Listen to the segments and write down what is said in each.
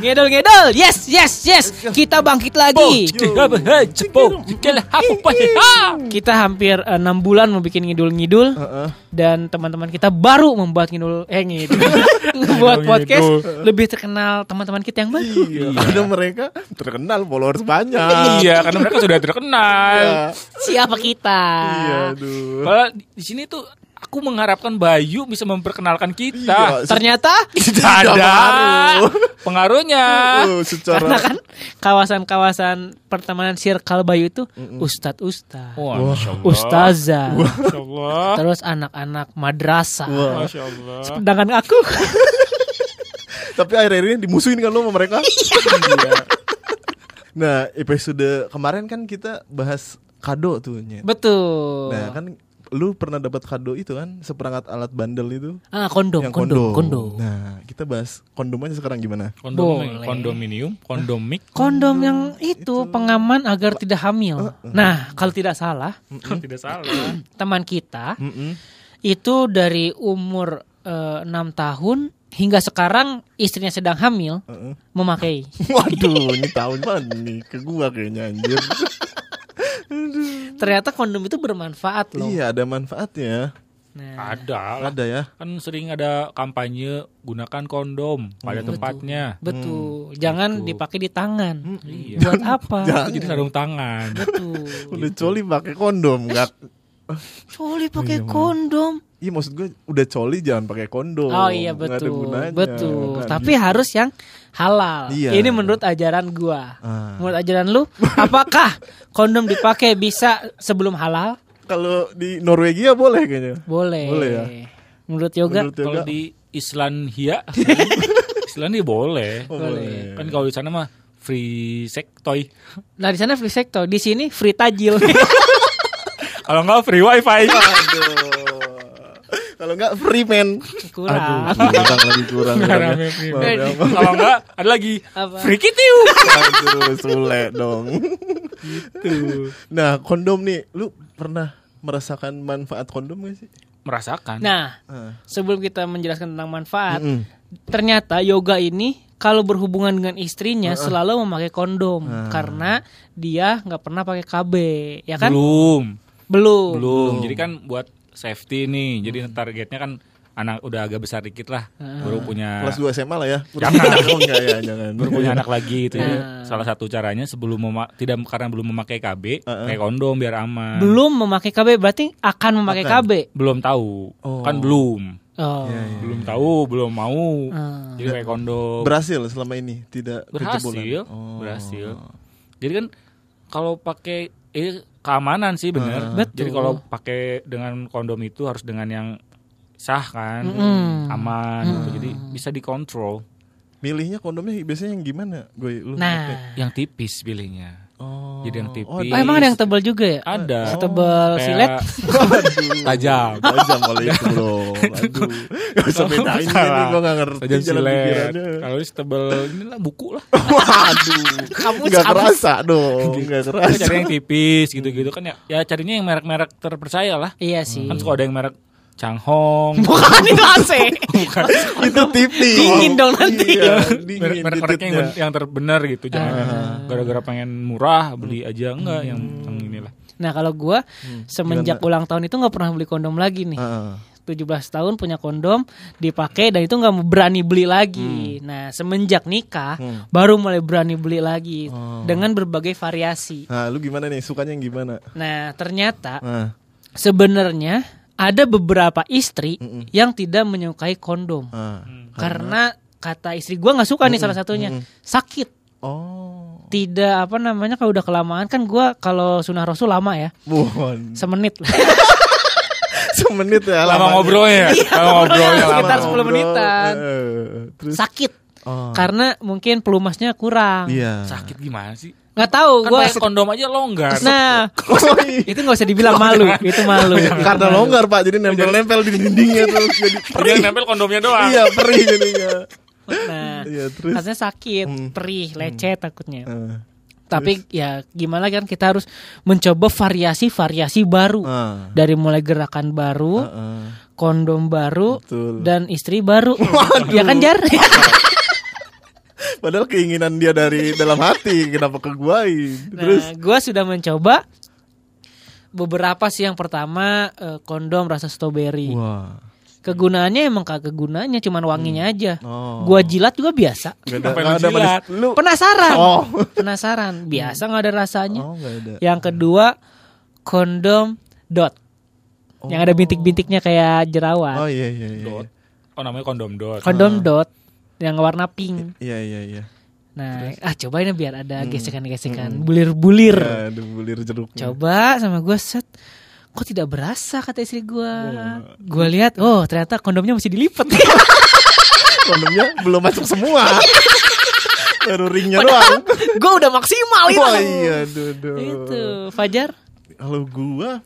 Ngedol ngedol. Yes, yes, yes. Kita bangkit lagi. Kita hampir eh, enam bulan membuat ngidul-ngidul Heeh. dan teman-teman kita baru membuat ngidul eh ngidul. Membuat podcast lebih terkenal teman-teman kita yang baru. Iya, karena mereka terkenal followers banyak. Iya, karena mereka sudah terkenal. Iya. Siapa kita? Iya, aduh. Padahal di sini tuh aku mengharapkan Bayu bisa memperkenalkan kita. Iya, Ternyata Tidak ada pengaruhnya. Oh, secara karena kan kawasan-kawasan pertemanan circle Bayu itu ustadz-ustadz, Wah, Masya Allah. ustazah, terus anak-anak madrasah. Sedangkan aku Tapi akhir-akhir ini dimusuhin kan lo sama mereka. Iya. nah, episode kemarin kan kita bahas kado tuh, Nyet. betul. Nah, kan lu pernah dapat kado itu kan seperangkat alat bandel itu ah kondom, yang kondom, kondom. kondom. Nah, kita bahas kondom aja sekarang gimana? Kondom, Boleh. kondominium, kondomik. Kondom yang itu pengaman agar tidak hamil. Nah, kalau tidak salah, Tidak salah. teman kita itu dari umur eh, enam tahun hingga sekarang istrinya sedang hamil Heeh. memakai. Waduh, ini tahun banget nih ke gua kayaknya anjir. Ternyata kondom itu bermanfaat loh. iya, ada manfaatnya. Nah, Ada lah. Ada ya. Kan sering ada kampanye gunakan kondom pada tempatnya. betul. Jangan dipakai di tangan. Iya. Buat apa? Itu jadi sarung tangan. betul. Udah coli pakai kondom enggak? Coli pakai kondom. Iya maksud gue udah coli jangan pakai kondom. Oh iya betul. gunanya. Betul. Kan Tapi gitu. harus yang halal. Iya. Ini menurut ajaran gua. Ah. Menurut ajaran lu, apakah kondom dipakai bisa sebelum halal? kalau di Norwegia boleh kayaknya. Boleh. Boleh ya? Menurut yoga Menurut Kalau Yoga, di Islandia, Islandia boleh. oh, boleh. Kan kalau di sana mah free sex toy. Nah di sana free sektor, di sini free tajil. Kalau enggak free wifi. Aduh. Kalau enggak free man. Kurang. kurang lagi kurang. Nggak. Kalau enggak ada lagi Apa? free kitiu. Aduh, sule dong. Tuh. Nah, kondom nih, lu pernah merasakan manfaat kondom gak sih? Merasakan. Nah, Ah. sebelum kita menjelaskan tentang manfaat, Mm-mm. ternyata yoga ini kalau berhubungan dengan istrinya selalu memakai kondom karena dia nggak pernah pakai KB, ya kan? Belum. Belum. Belum. Jadi kan buat safety nih. Jadi targetnya kan anak udah agak besar dikit lah. Baru punya Kelas 2 SMA lah ya. Jangan. Oh, enggak ya, jangan. baru punya anak lagi itu. Jadi Nah. salah satu caranya sebelum mema- tidak karena belum memakai KB, pakai kondom biar aman. Belum memakai KB berarti akan memakai Akan. KB. Belum tahu. Oh. Kan belum. Oh. Belum tahu, belum mau. Ah. Jadi pakai kondom. Berhasil selama ini tidak berhasil, kejebolan? Oh. berhasil. Jadi kan kalau pakai eh keamanan sih bener. Betul. Jadi kalau pakai dengan kondom itu harus dengan yang sah kan, Mm-mm. aman gitu. Jadi bisa dikontrol. Milihnya kondomnya biasanya yang gimana? Gue lu? Nah, Yang tipis pilihnya. Oh. Jadi yang tipis. Oh, oh, emang ada yang tebal juga ya? Ada. Setebal Kayak silet? Tajam. Tajam kalau itu loh. Aduh. Gak usah bedain ini gue gak ngerti Tajam jalan silet. pikirannya. Kalau ini setebal inilah buku lah. Waduh. Kamu Gak kerasa dong. Gak Kita kerasa. cari yang tipis gitu-gitu kan ya. Ya carinya yang merek-merek terpercaya lah. Iya sih. Kan suka ada yang merek Changhong. Bukan itu AC. itu tipis. Dingin dong nanti. Iya, dingin merek-mereknya yang, titiknya. yang terbenar gitu jangan yang gara-gara pengen murah beli aja enggak yang yang inilah Nah kalau gua semenjak ulang tahun itu nggak pernah beli kondom lagi nih. Ah. 17 tahun punya kondom dipakai dan itu nggak mau berani beli lagi. Nah semenjak nikah baru mulai berani beli lagi dengan berbagai variasi. Nah, lu gimana nih? Sukanya yang gimana? Nah ternyata Nah, sebenarnya ada beberapa istri yang tidak menyukai kondom ah. karena kata istri gua nggak suka nih salah satunya sakit. Oh. Tidak apa namanya kalau udah kelamaan kan gua kalau sunah rasul lama ya Bukan. semenit Semenit ya lama ngobrolnya ya lama ngobrolnya lama Sekitar 10 menitan. Terus sakit Oh. karena mungkin pelumasnya kurang Iya. sakit gimana sih nggak tahu kan gua pakai kondom aja longgar nah Oh, iya. itu nggak usah dibilang malu itu malu Karena longgar pak, jadi nempel-nempel di dindingnya terus jadi perih. nempel kondomnya doang Iya perih jadinya. nah Iya terus. rasanya sakit Hmm. perih lecet takutnya Ah. tapi ya gimana kan kita harus mencoba variasi-variasi baru Ah. dari mulai gerakan baru Ah. kondom baru Betul. dan istri baru ya kan jar Padahal keinginan dia dari dalam hati, kenapa ke? Terus Nah, gua sudah mencoba beberapa sih yang pertama eh, kondom rasa strawberry. wah. Kegunaannya emang kagak gunanya, cuman wanginya aja. Oh. Gua jilat juga biasa. Gak ada, lu ada jilat? Lu Penasaran. Oh. Penasaran. Biasa nggak ada rasanya. Oh, nggak ada. Yang kedua kondom dot. Yang ada bintik-bintiknya kayak jerawat. Oh iya iya iya. Dot. Oh namanya kondom dot. Kondom dot yang warna pink. Iya iya iya. Nah, ah cobain ya biar ada gesekan-gesekan, bulir-bulir. Ya, ada bulir jeruknya. Coba sama gue set. Kok tidak berasa kata istri gue. Gue lihat, oh ternyata kondomnya masih dilipat. Kondomnya belum masuk semua. Baru ringnya doang. gue udah maksimal itu. Wah iya, duh, duh. Itu Fajar. Kalau gua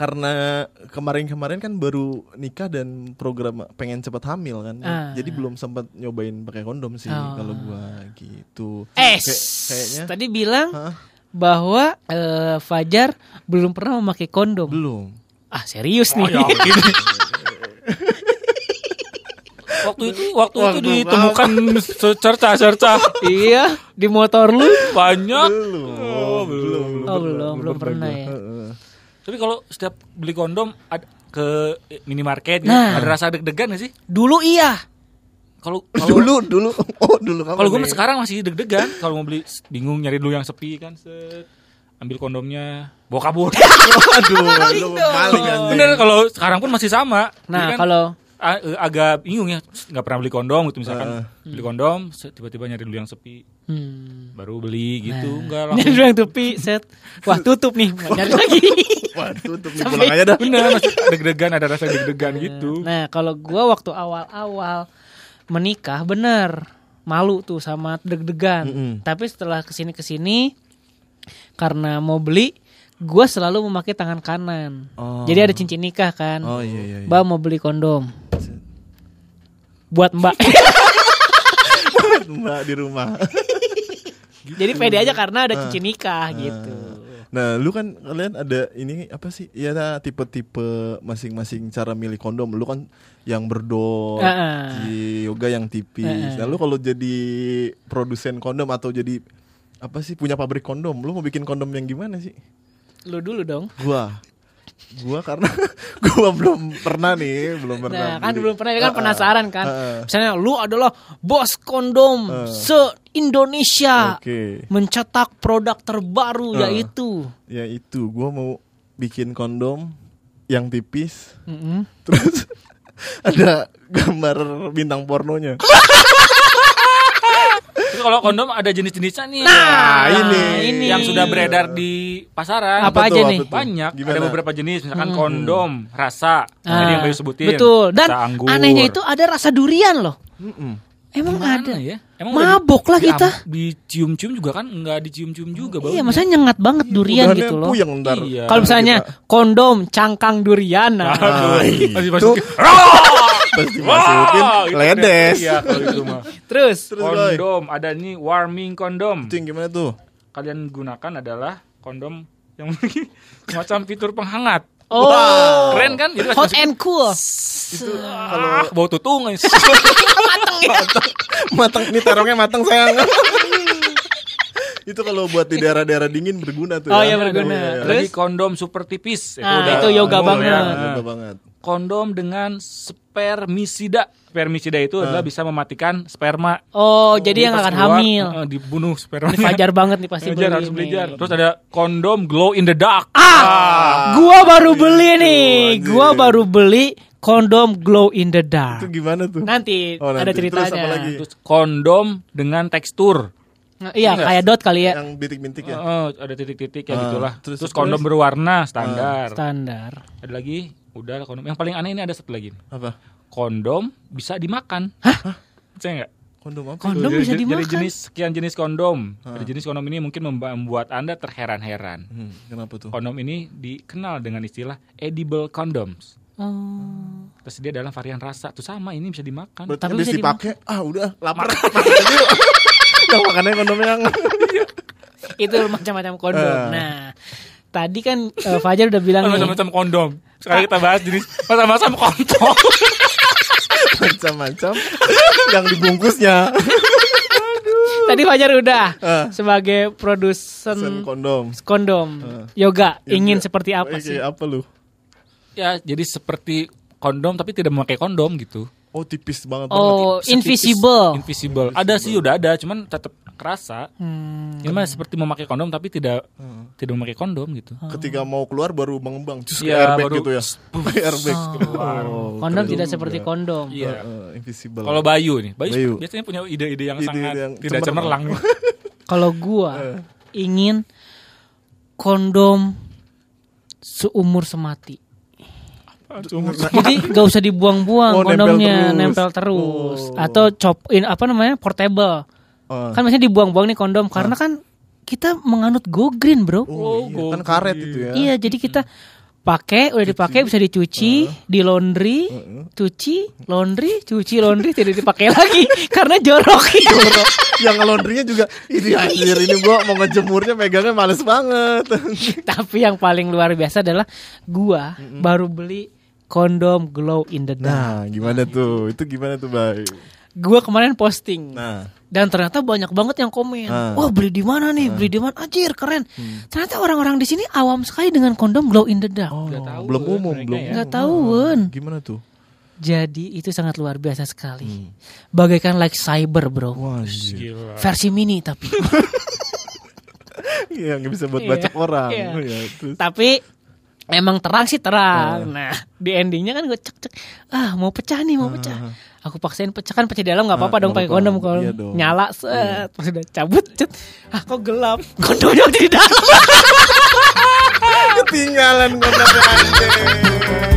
karena kemarin-kemarin kan baru nikah dan program pengen cepat hamil kan. Ah. Jadi belum sempat nyobain pakai kondom sih Oh. kalau gua gitu. Eh, Kayak- kayaknya tadi bilang Hah? bahwa eh, Fajar belum pernah memakai kondom. belum. Ah serius nih. waktu itu waktu itu Waktu ditemukan secerca-cerca iya, di motor lu. banyak. Belum. Oh, belum. Oh belum, belum pernah ya. Tapi kalau setiap beli kondom ad- ke minimarket gitu, Nah. ada rasa deg-degan gak sih? Dulu iya. Kalau kalau Dulu dulu. Oh, dulu kalau gue nih? sekarang masih deg-degan kalau mau beli bingung nyari dulu yang sepi kan set ambil kondomnya bawa kabur. Aduh, lu maling. Bener kalau sekarang pun masih sama. Nah Jadi kan kalau agak bingung ya nggak pernah beli kondom gitu misalkan Heeh. beli kondom tiba-tiba nyari dulu yang sepi hmm. baru beli gitu Nyari enggak langsung dulu yang tepi set. Wah tutup nih, nyari lagi. Wah, tutup nih pulang aja dah. bener masih deg-degan ada rasa deg-degan gitu Nah kalau gua waktu awal-awal menikah bener malu tuh sama deg-degan. Mm-mm. Tapi setelah ke sini ke sini karena mau beli, gua selalu memakai tangan kanan. Oh. Jadi ada cincin nikah kan. Oh iya iya. iya. Mbak mau beli kondom. Buat Mbak. Mbak di rumah. Jadi pede aja karena ada cincin nikah gitu. Nah, lu kan kalian ada ini apa sih? Ya tipe-tipe masing-masing cara milih kondom. Lu kan yang berdot, Heeh. si yoga yang tipis. Heeh. Nah, lu kalau jadi produsen kondom atau jadi apa sih punya pabrik kondom, lu mau bikin kondom yang gimana sih? Lu dulu dong. Gua gua karena gua belum pernah nih, belum pernah. Nah, kan beli. belum pernah kan Heeh. penasaran kan. Heeh. Misalnya lu adalah bos kondom Heeh. se-Indonesia. Oke. Mencetak produk terbaru Heeh. yaitu Ya itu, gua mau bikin kondom yang tipis Mm-mm. Terus ada gambar bintang pornonya. Terus kalau kondom ada jenis-jenisnya nih Nah, ini. ini. yang sudah beredar di pasaran Apa aja nih? banyak Gimana? ada beberapa jenis misalkan kondom rasa Ah, tadi yang bayu sebutin Betul. Dan rasa anggur. anehnya itu ada rasa durian loh. Mm-mm. Emang Gimana ada. ya emang Mabok lah di- kita. dicium-cium juga kan nggak dicium-cium juga Iya, baunya. maksudnya nyengat banget durian Udahannya gitu loh. Puyeng ntar. Iya. Kalau misalnya kondom cangkang durian nah. Ah, masih pasti masukin Wah, itu ledes. Iya kalau itu mah. Terus Terus boy, Kondom ada nih warming kondom. itu yang gimana tuh? Kalian gunakan adalah kondom yang semacam fitur penghangat. Oh, Keren kan? Jadi hot and cool. Itu kalau bau tutung guys. matang ini terongnya matang sayang. itu kalau buat di daerah-daerah dingin berguna tuh. Oh, ya. iya, berguna. Iya. Terus? Lagi kondom super tipis. Nah, udah itu yoga umum banget. ya. Yoga banget. Kondom dengan spermisida. Spermisida itu adalah bisa mematikan sperma. Oh, jadi yang akan keluar, hamil. eh, dibunuh sperma. Ini Fajar banget nih pasti Fajar beli harus beli ini. jar. Terus ada kondom glow in the dark. Ah, gua baru beli nih. anjir. Gua baru beli kondom glow in the Itu dark. gimana tuh? Nanti, Oh, ada nanti. Terus ceritanya. apa lagi? Terus kondom dengan tekstur. Nah, iya, Enggak. kayak dot kali ya. Yang bintik-bintik ya. Eh, ada titik-titik ya Ah, gitulah. terus- Terus, terus? kondom berwarna standar. Standar. Ada lagi, udah kondom. Yang paling aneh ini ada satu lagi. Apa? Kondom bisa dimakan. Hah? Percaya nggak? Kondom apa? Kondom Jadi- bisa jadi- dimakan. Jadi jenis sekian jenis kondom. Jadi jenis kondom ini mungkin membuat anda terheran-heran. Hmm, kenapa tuh? Kondom ini dikenal dengan istilah edible condoms. Oh. Tersedia dalam varian rasa. Tuh sama ini bisa dimakan. Berarti Tapi bisa dipakai, ah udah lapar. Yang makannya kondom yang Itu macam-macam kondom. Eh. Nah, tadi kan eh, Fajar udah bilang macam-macam kondom. Sekarang kita bahas jenis macam-macam kondom. macam-macam yang dibungkusnya. Tadi Fajar udah Ah. sebagai produsen Sen kondom. kondom yoga Ya, ingin ya. seperti apa sih? apa lu? Ya, jadi seperti kondom tapi tidak memakai kondom gitu. Oh tipis banget. Oh, Setipis invisible. Invisible. Ada sih udah ada, cuman tetap kerasa. Hmm. Ini mah seperti memakai kondom tapi tidak tidak memakai kondom gitu. banget. Ketika mau keluar baru mengembang, kayak Iya, airbag baru gitu ya. airbag keluar. Oh, Kondom tidak juga. seperti kondom. Iya. Eh, invisible. Kalau Bayu nih, Bayu, Bayu. biasanya punya ide-ide yang Ide-ide sangat yang tidak cemerlang. cemerlang. Kalau gua ingin kondom seumur semati. Jadi gak usah dibuang-buang Oh, nempel kondomnya, terus. nempel terus, Oh. atau chop in apa namanya portable. Ah. Kan biasanya dibuang-buang nih kondom karena kan kita menganut go green bro. Oh, iya. kan karet itu ya. Iya, jadi kita pakai udah dipakai bisa dicuci, di laundry, cuci, laundry, cuci, laundry tidak dipakai lagi karena jorok. yang ngelondrinya juga ini anjir ini gua mau ngejemurnya megangnya males banget. Tapi yang paling luar biasa adalah gua baru beli kondom glow in the dark. nah, gimana tuh? Itu gimana tuh, Bay? Gua kemarin posting Nah, dan ternyata banyak banget yang komen. Ah. Wah, beli di mana nih? Beli di mana? Anjir, keren. Ternyata orang-orang di sini awam sekali dengan kondom glow in the dark. oh, tahu belum ya umum, mereka belum. ya. Nggak tahuan. Gimana tuh? Jadi itu sangat luar biasa sekali. Bagaikan like cyber, Bro. Wah. Gila. Versi mini tapi. Iya, nggak bisa buat Iya, bacok orang. Ya, terus. tapi emang terang sih terang. Nah, di endingnya kan gue cek cek. Ah, mau pecah nih, mau pecah. Aku paksain pecah kan pecah di dalam nggak apa-apa Ah, dong pakai kondom kalau Iya dong. nyala set pas udah cabut cet. Ah, kok gelap. Kondomnya di dalam. Ketinggalan kondomnya.